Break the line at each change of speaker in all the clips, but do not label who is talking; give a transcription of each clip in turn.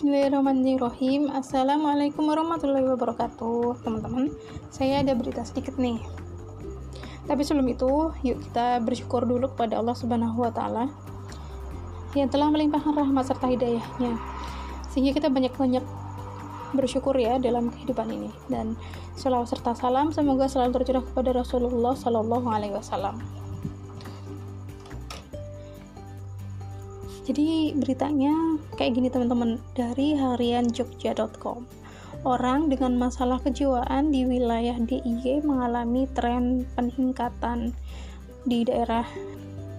Bismillahirrahmanirrahim. Assalamualaikum warahmatullahi wabarakatuh Teman-teman, saya ada berita sedikit nih. Tapi sebelum itu, yuk kita bersyukur dulu kepada Allah subhanahu wa ta'ala Yang telah melimpahkan rahmat serta hidayahnya. Sehingga kita banyak-banyak bersyukur ya dalam kehidupan ini. Dan salawat serta salam semoga selalu tercurah kepada Rasulullah Sallallahu Alaihi Wasallam Jadi beritanya kayak gini teman-teman dari harian jogja.com. Orang dengan masalah kejiwaan di wilayah DIY mengalami tren peningkatan di daerah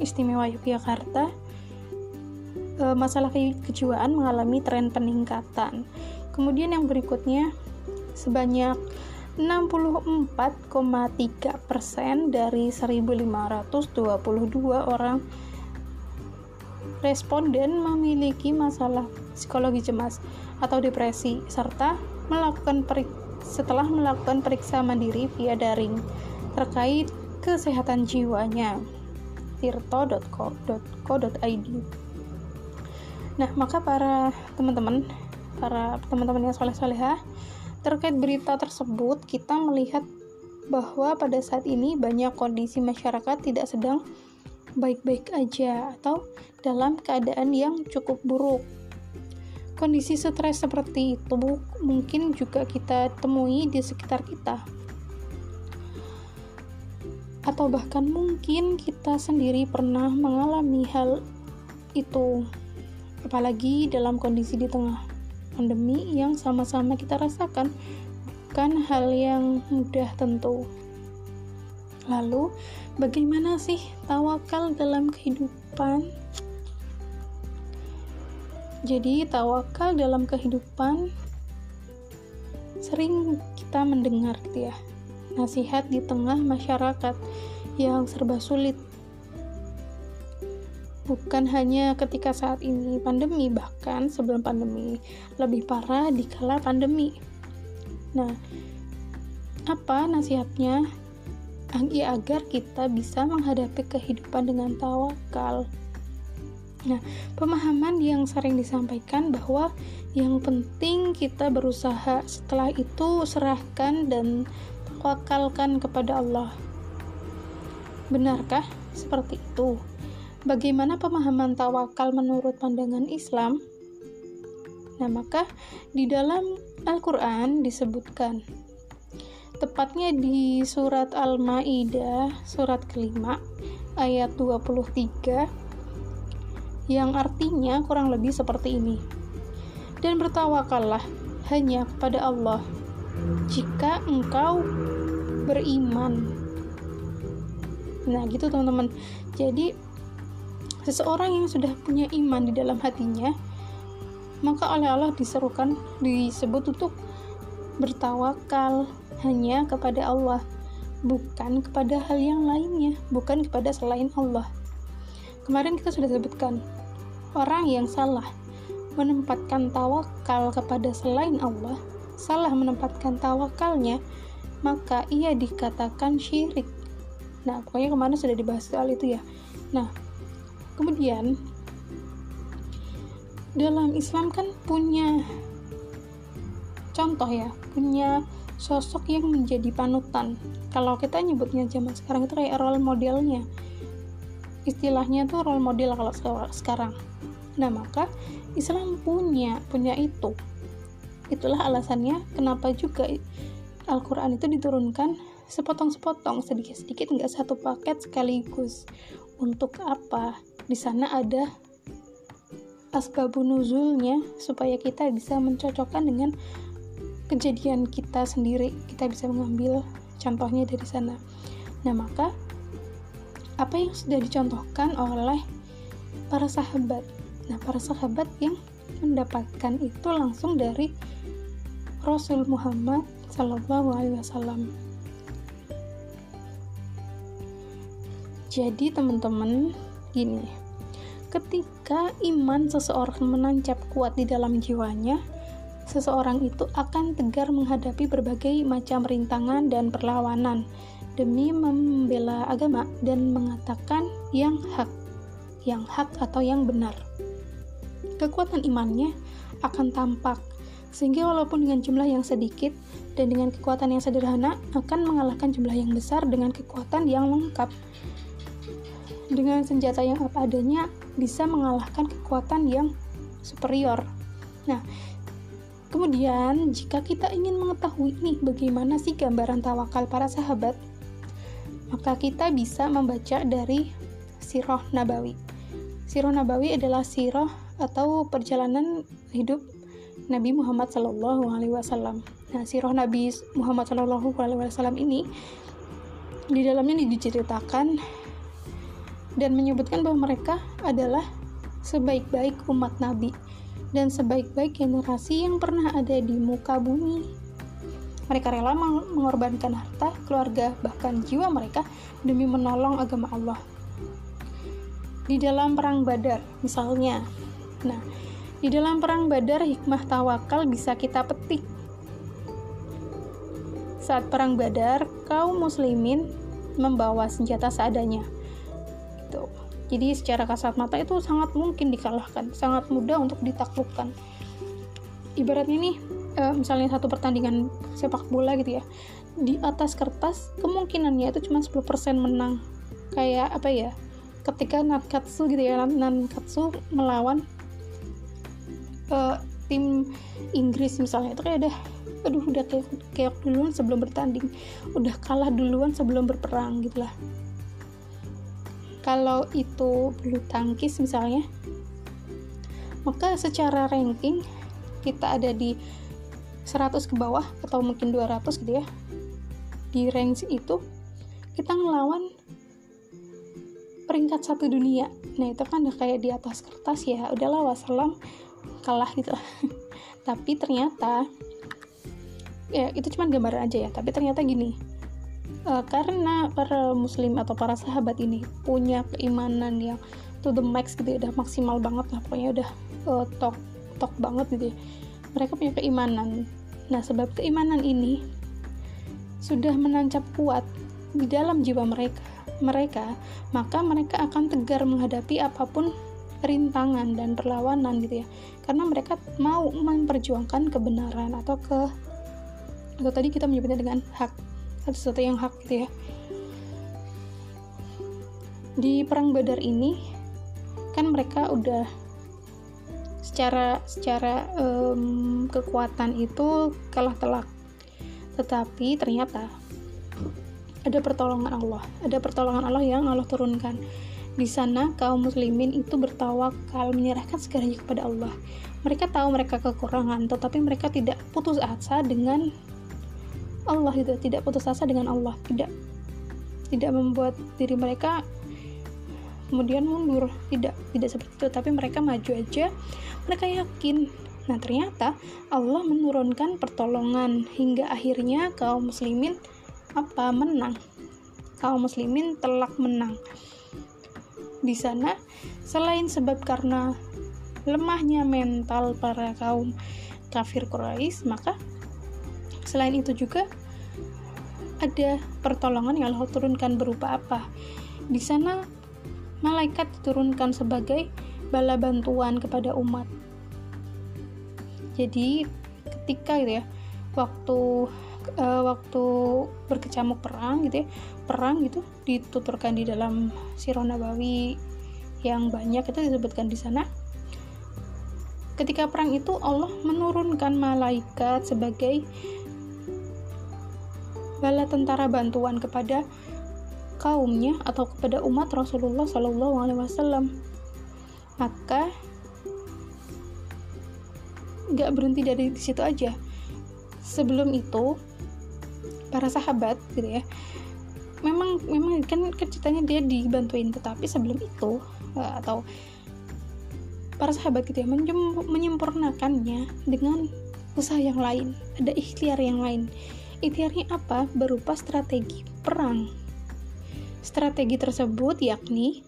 istimewa Yogyakarta. E, masalah kejiwaan mengalami tren peningkatan. Kemudian yang berikutnya sebanyak 64,3% dari 1522 orang responden memiliki masalah psikologi cemas atau depresi serta melakukan perik setelah melakukan periksa mandiri via daring terkait kesehatan jiwanya. tirto.co.id Nah, maka para teman-teman, para teman-teman yang soleh-solehah, terkait berita tersebut, kita melihat bahwa pada saat ini banyak kondisi masyarakat tidak sedang baik-baik aja atau dalam keadaan yang cukup buruk. Kondisi stres seperti itu mungkin juga kita temui di sekitar kita. Atau bahkan mungkin kita sendiri pernah mengalami hal itu. Apalagi dalam kondisi di tengah pandemi yang sama-sama kita rasakan bukan hal yang mudah tentu. Lalu, bagaimana sih tawakal dalam kehidupan? Jadi, tawakal dalam kehidupan sering kita mendengar gitu ya. Nasihat di tengah masyarakat yang serba sulit. Bukan hanya ketika saat ini pandemi, bahkan sebelum pandemi, lebih parah di kala pandemi. Nah, apa nasihatnya? Agar kita bisa menghadapi kehidupan dengan tawakal. Nah, pemahaman yang sering disampaikan bahwa yang penting kita berusaha, setelah itu serahkan dan tawakalkan kepada Allah. Benarkah seperti itu? Bagaimana pemahaman tawakal menurut pandangan Islam? Nah, maka di dalam Al-Quran disebutkan tepatnya di surat Al-Maidah surat kelima ayat 23 yang artinya kurang lebih seperti ini. Dan bertawakallah hanya kepada Allah jika engkau beriman. Nah gitu teman-teman. Jadi seseorang yang sudah punya iman di dalam hatinya maka oleh Allah diserukan disebut untuk bertawakal hanya kepada Allah, bukan kepada hal yang lainnya, bukan kepada selain Allah. Kemarin kita sudah sebutkan, orang yang salah menempatkan tawakal kepada selain Allah, salah menempatkan tawakalnya, maka ia dikatakan syirik. Nah, pokoknya kemarin sudah dibahas soal itu ya. Nah, kemudian dalam Islam kan punya contoh ya, punya sosok yang menjadi panutan. Kalau kita nyebutnya zaman sekarang itu kayak role modelnya. Istilahnya tuh role model kalau sekarang nah maka Islam punya punya itu. Itulah alasannya kenapa juga Al-Quran itu diturunkan sepotong-sepotong sedikit-sedikit nggak satu paket sekaligus. Untuk apa? Di sana ada asbabun nuzulnya supaya kita bisa mencocokkan dengan kejadian kita sendiri kita bisa mengambil contohnya dari sana. Nah maka apa yang sudah dicontohkan oleh para sahabat? Nah para sahabat yang mendapatkan itu langsung dari Rasul Muhammad Sallallahu Alaihi Wasallam. Jadi teman-teman gini. Ketika iman seseorang menancap kuat di dalam jiwanya seseorang itu akan tegar menghadapi berbagai macam rintangan dan perlawanan demi membela agama dan mengatakan yang hak, yang hak atau yang benar. Kekuatan imannya akan tampak sehingga walaupun dengan jumlah yang sedikit dan dengan kekuatan yang sederhana akan mengalahkan jumlah yang besar dengan kekuatan yang lengkap dengan senjata yang apa adanya bisa mengalahkan kekuatan yang superior nah kemudian jika kita ingin mengetahui nih bagaimana sih gambaran tawakal para sahabat maka kita bisa membaca dari Sirah Nabawi Sirah Nabawi adalah sirah atau perjalanan hidup Nabi Muhammad Shallallahu Alaihi Wasallam. Nah, sirah Nabi Muhammad Shallallahu Alaihi Wasallam ini di dalamnya diceritakan dan menyebutkan bahwa mereka adalah sebaik-baik umat Nabi dan sebaik-baik generasi yang pernah ada di muka bumi. Mereka rela mengorbankan harta, keluarga, bahkan jiwa mereka demi menolong agama Allah di dalam perang Badar misalnya. Nah, di dalam perang Badar hikmah tawakal bisa kita petik. Saat perang Badar, kaum muslimin membawa senjata seadanya. Gitu. Jadi secara kasat mata itu sangat mungkin dikalahkan, sangat mudah untuk ditaklukkan. Ibaratnya nih, e, misalnya satu pertandingan sepak bola gitu ya, di atas kertas kemungkinannya itu cuma 10% menang. Kayak apa ya? ketika Nankatsu gitu ya Nankatsu melawan uh, tim Inggris misalnya itu kayak udah aduh udah kayak kayak duluan sebelum bertanding udah kalah duluan sebelum berperang gitu lah kalau itu bulu tangkis misalnya maka secara ranking kita ada di 100 ke bawah atau mungkin 200 gitu ya. Di range itu kita ngelawan peringkat satu dunia. Nah itu kan udah kayak di atas kertas ya. Udahlah wassalam kalah gitu. Tapi ternyata ya itu cuma gambaran aja ya. Tapi ternyata gini uh, karena para muslim atau para sahabat ini punya keimanan yang to the max gitu ya udah maksimal banget lah pokoknya udah uh, tok tok banget gitu ya. Mereka punya keimanan. Nah sebab keimanan ini sudah menancap kuat di dalam jiwa mereka mereka, maka mereka akan tegar menghadapi apa pun rintangan dan perlawanan gitu ya. Karena mereka mau memperjuangkan kebenaran atau ke atau tadi kita menyebutnya dengan hak atau sesuatu yang hak gitu ya. Di perang Badar ini kan mereka udah secara secara um, kekuatan itu kalah telak. Tetapi ternyata ada pertolongan Allah ada pertolongan Allah yang Allah turunkan di sana kaum muslimin itu bertawakal menyerahkan segalanya kepada Allah mereka tahu mereka kekurangan tetapi mereka tidak putus asa dengan Allah itu tidak putus asa dengan Allah tidak tidak membuat diri mereka kemudian mundur tidak tidak seperti itu. Tapi mereka maju aja mereka yakin. Nah ternyata Allah menurunkan pertolongan hingga akhirnya kaum muslimin apa? Menang. Kaum muslimin telak menang. Di sana selain sebab karena lemahnya mental para kaum kafir Quraisy maka selain itu juga ada pertolongan yang Allah turunkan berupa apa? Di sana malaikat diturunkan sebagai bala bantuan kepada umat. Jadi ketika gitu ya waktu uh, waktu berkecamuk perang gitu ya perang gitu dituturkan di dalam sirah nabawi yang banyak itu disebutkan di sana. Ketika perang itu Allah menurunkan malaikat sebagai bala tentara bantuan kepada kaumnya atau kepada umat Rasulullah Shallallahu Alaihi Wasallam. Maka nggak berhenti dari situ aja. Sebelum itu para sahabat gitu ya memang memang kan, ceritanya dia dibantuin. Tetapi sebelum itu uh, atau para sahabat gitu ya menyempurnakannya dengan usaha yang lain. Ada ikhtiar yang lain ikhtiarnya apa? Berupa strategi perang. Strategi tersebut yakni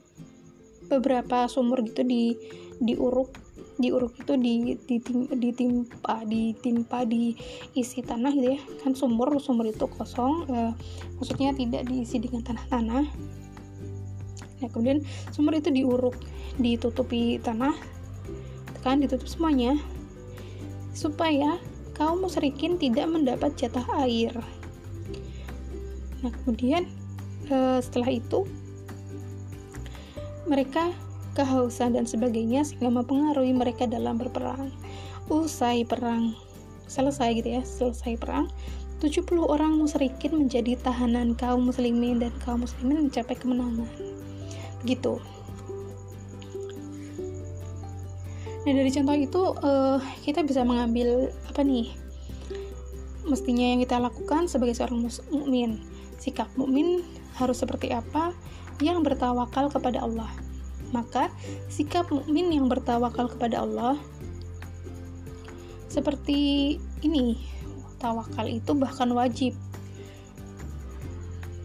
beberapa sumur gitu di diuruk diuruk itu di, ditim, ditimpa ditimpa diisi tanah gitu ya. Kan sumur sumur itu kosong eh, maksudnya tidak diisi dengan tanah-tanah. Nah kemudian sumur itu diuruk ditutupi tanah kan ditutup semuanya supaya kaum musyrikin tidak mendapat jatah air. Nah, kemudian uh, setelah itu mereka kehausan dan sebagainya sehingga mempengaruhi mereka dalam berperang. Usai perang selesai gitu ya, selesai perang, 70 orang musyrikin menjadi tahanan kaum muslimin dan kaum muslimin mencapai kemenangan. Begitu. Nah, dari contoh itu uh, kita bisa mengambil apa nih? Mestinya yang kita lakukan sebagai seorang mukmin. Sikap mukmin harus seperti apa? Yang bertawakal kepada Allah maka, sikap mukmin yang bertawakal kepada Allah seperti ini. Tawakal itu bahkan wajib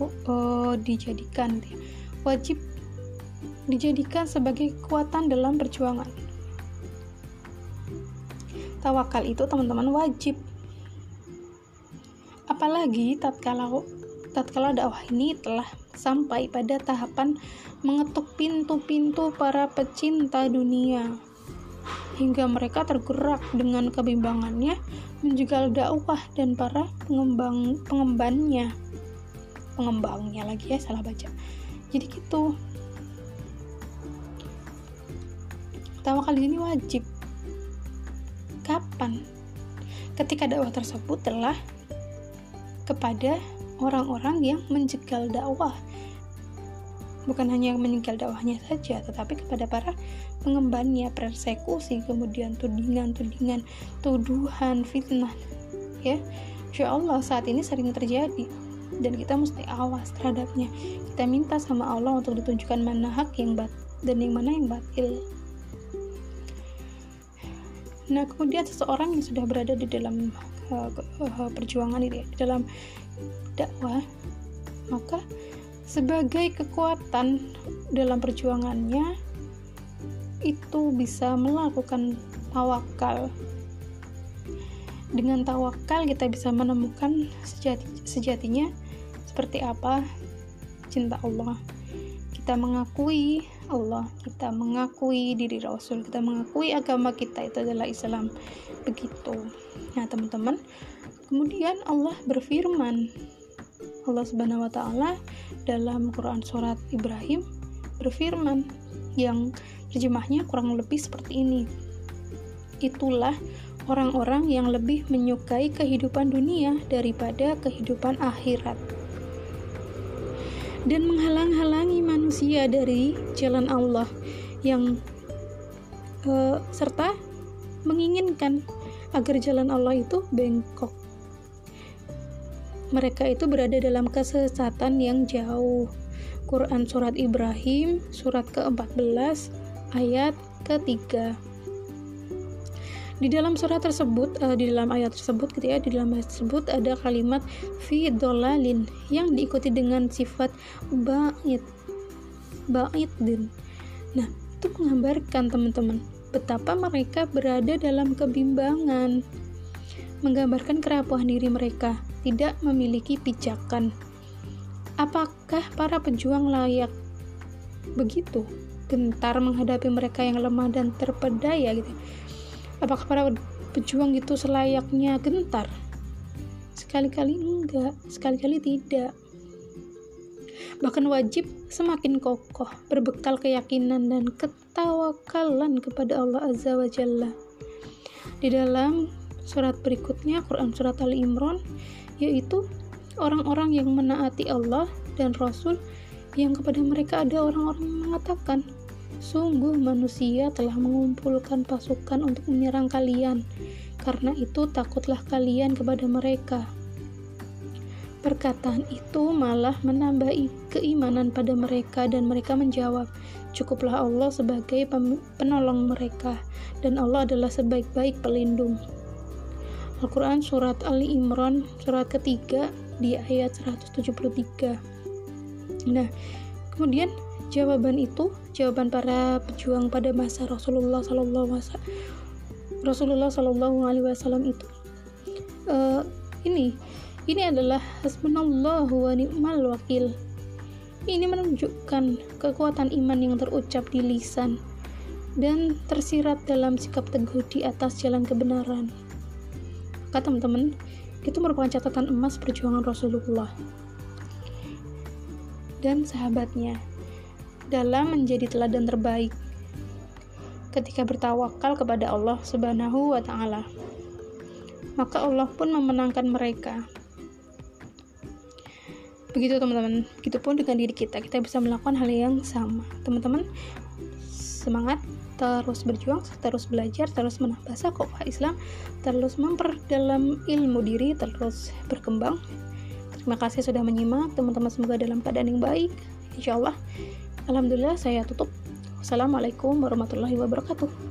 uh, dijadikan wajib dijadikan sebagai kekuatan dalam perjuangan. Tawakal itu teman-teman wajib. Apalagi tatkala tatkala dakwah ini telah sampai pada tahapan mengetuk pintu-pintu para pecinta dunia hingga mereka tergerak dengan kebimbangannya menjegal dakwah dan para pengembang pengembannya. Pengembangnya lagi ya salah baca. Jadi gitu. Tawakal ini wajib kapan ketika dakwah tersebut telah kepada orang-orang yang menjegal dakwah bukan hanya meninggal dakwahnya saja, tetapi kepada para pengembannya, persekusi, kemudian tudingan-tudingan, tuduhan, fitnah. Ya, insya Allah saat ini sering terjadi dan kita mesti awas terhadapnya. Kita minta sama Allah untuk ditunjukkan mana hak yang bat dan yang mana yang batil. Nah, kemudian seseorang yang sudah berada di dalam uh, uh, perjuangan ini, di dalam dakwah, maka sebagai kekuatan dalam perjuangannya itu bisa melakukan tawakal. Dengan tawakal kita bisa menemukan sejati, sejatinya seperti apa cinta Allah kita mengakui Allah kita mengakui diri Rasul kita mengakui agama kita itu adalah Islam. Begitu. Nah teman-teman kemudian Allah berfirman Allah Subhanahu wa taala dalam Quran surat Ibrahim berfirman yang terjemahnya kurang lebih seperti ini. Itulah orang-orang yang lebih menyukai kehidupan dunia daripada kehidupan akhirat dan menghalang-halangi manusia dari jalan Allah yang uh, serta menginginkan agar jalan Allah itu bengkok mereka itu berada dalam kesesatan yang jauh. Quran Surat Ibrahim, surat ke-14, ayat ke-3. Di dalam surat tersebut, uh, di dalam ayat tersebut gitu ya, di dalam ayat tersebut ada kalimat fi dolalin yang diikuti dengan sifat ba'id. Ba'id din. Nah, itu menggambarkan teman-teman betapa mereka berada dalam kebimbangan menggambarkan kerapuhan diri mereka, tidak memiliki pijakan. Apakah para pejuang layak begitu gentar menghadapi mereka yang lemah dan terpedaya gitu? Apakah para pejuang itu selayaknya gentar? Sekali-kali enggak, sekali-kali tidak. Bahkan wajib semakin kokoh, berbekal keyakinan dan ketawakalan kepada Allah Azza wa Jalla. Di dalam surat berikutnya Quran surat Ali Imran yaitu orang-orang yang menaati Allah dan Rasul yang kepada mereka ada orang-orang mengatakan sungguh manusia telah mengumpulkan pasukan untuk menyerang kalian. Karena itu takutlah kalian kepada mereka. Perkataan itu malah menambah keimanan pada mereka dan mereka menjawab, "Cukuplah Allah sebagai penolong mereka dan Allah adalah sebaik-baik pelindung." Al-Quran Surat Ali Imran surat ketiga di ayat 173 nah kemudian jawaban itu jawaban para pejuang pada masa Rasulullah Sallallahu Rasulullah Sallallahu Alaihi Wasallam itu uh, ini ini adalah hasbunallahu wa ni'mal wakil. Ini menunjukkan kekuatan iman yang terucap di lisan dan tersirat dalam sikap teguh di atas jalan kebenaran. Maka teman-teman itu merupakan catatan emas perjuangan Rasulullah dan sahabatnya dalam menjadi teladan terbaik ketika bertawakal kepada Allah Subhanahu wa taala. Maka Allah pun memenangkan mereka. Begitu teman-teman. Begitupun dengan diri kita, kita bisa melakukan hal yang sama. Teman-teman, semangat terus berjuang, terus belajar, terus menambah sakofah Islam, terus memperdalam ilmu diri, terus berkembang. Terima kasih sudah menyimak, teman-teman semoga dalam keadaan yang baik. Insya Allah, Alhamdulillah saya tutup. Wassalamualaikum warahmatullahi wabarakatuh.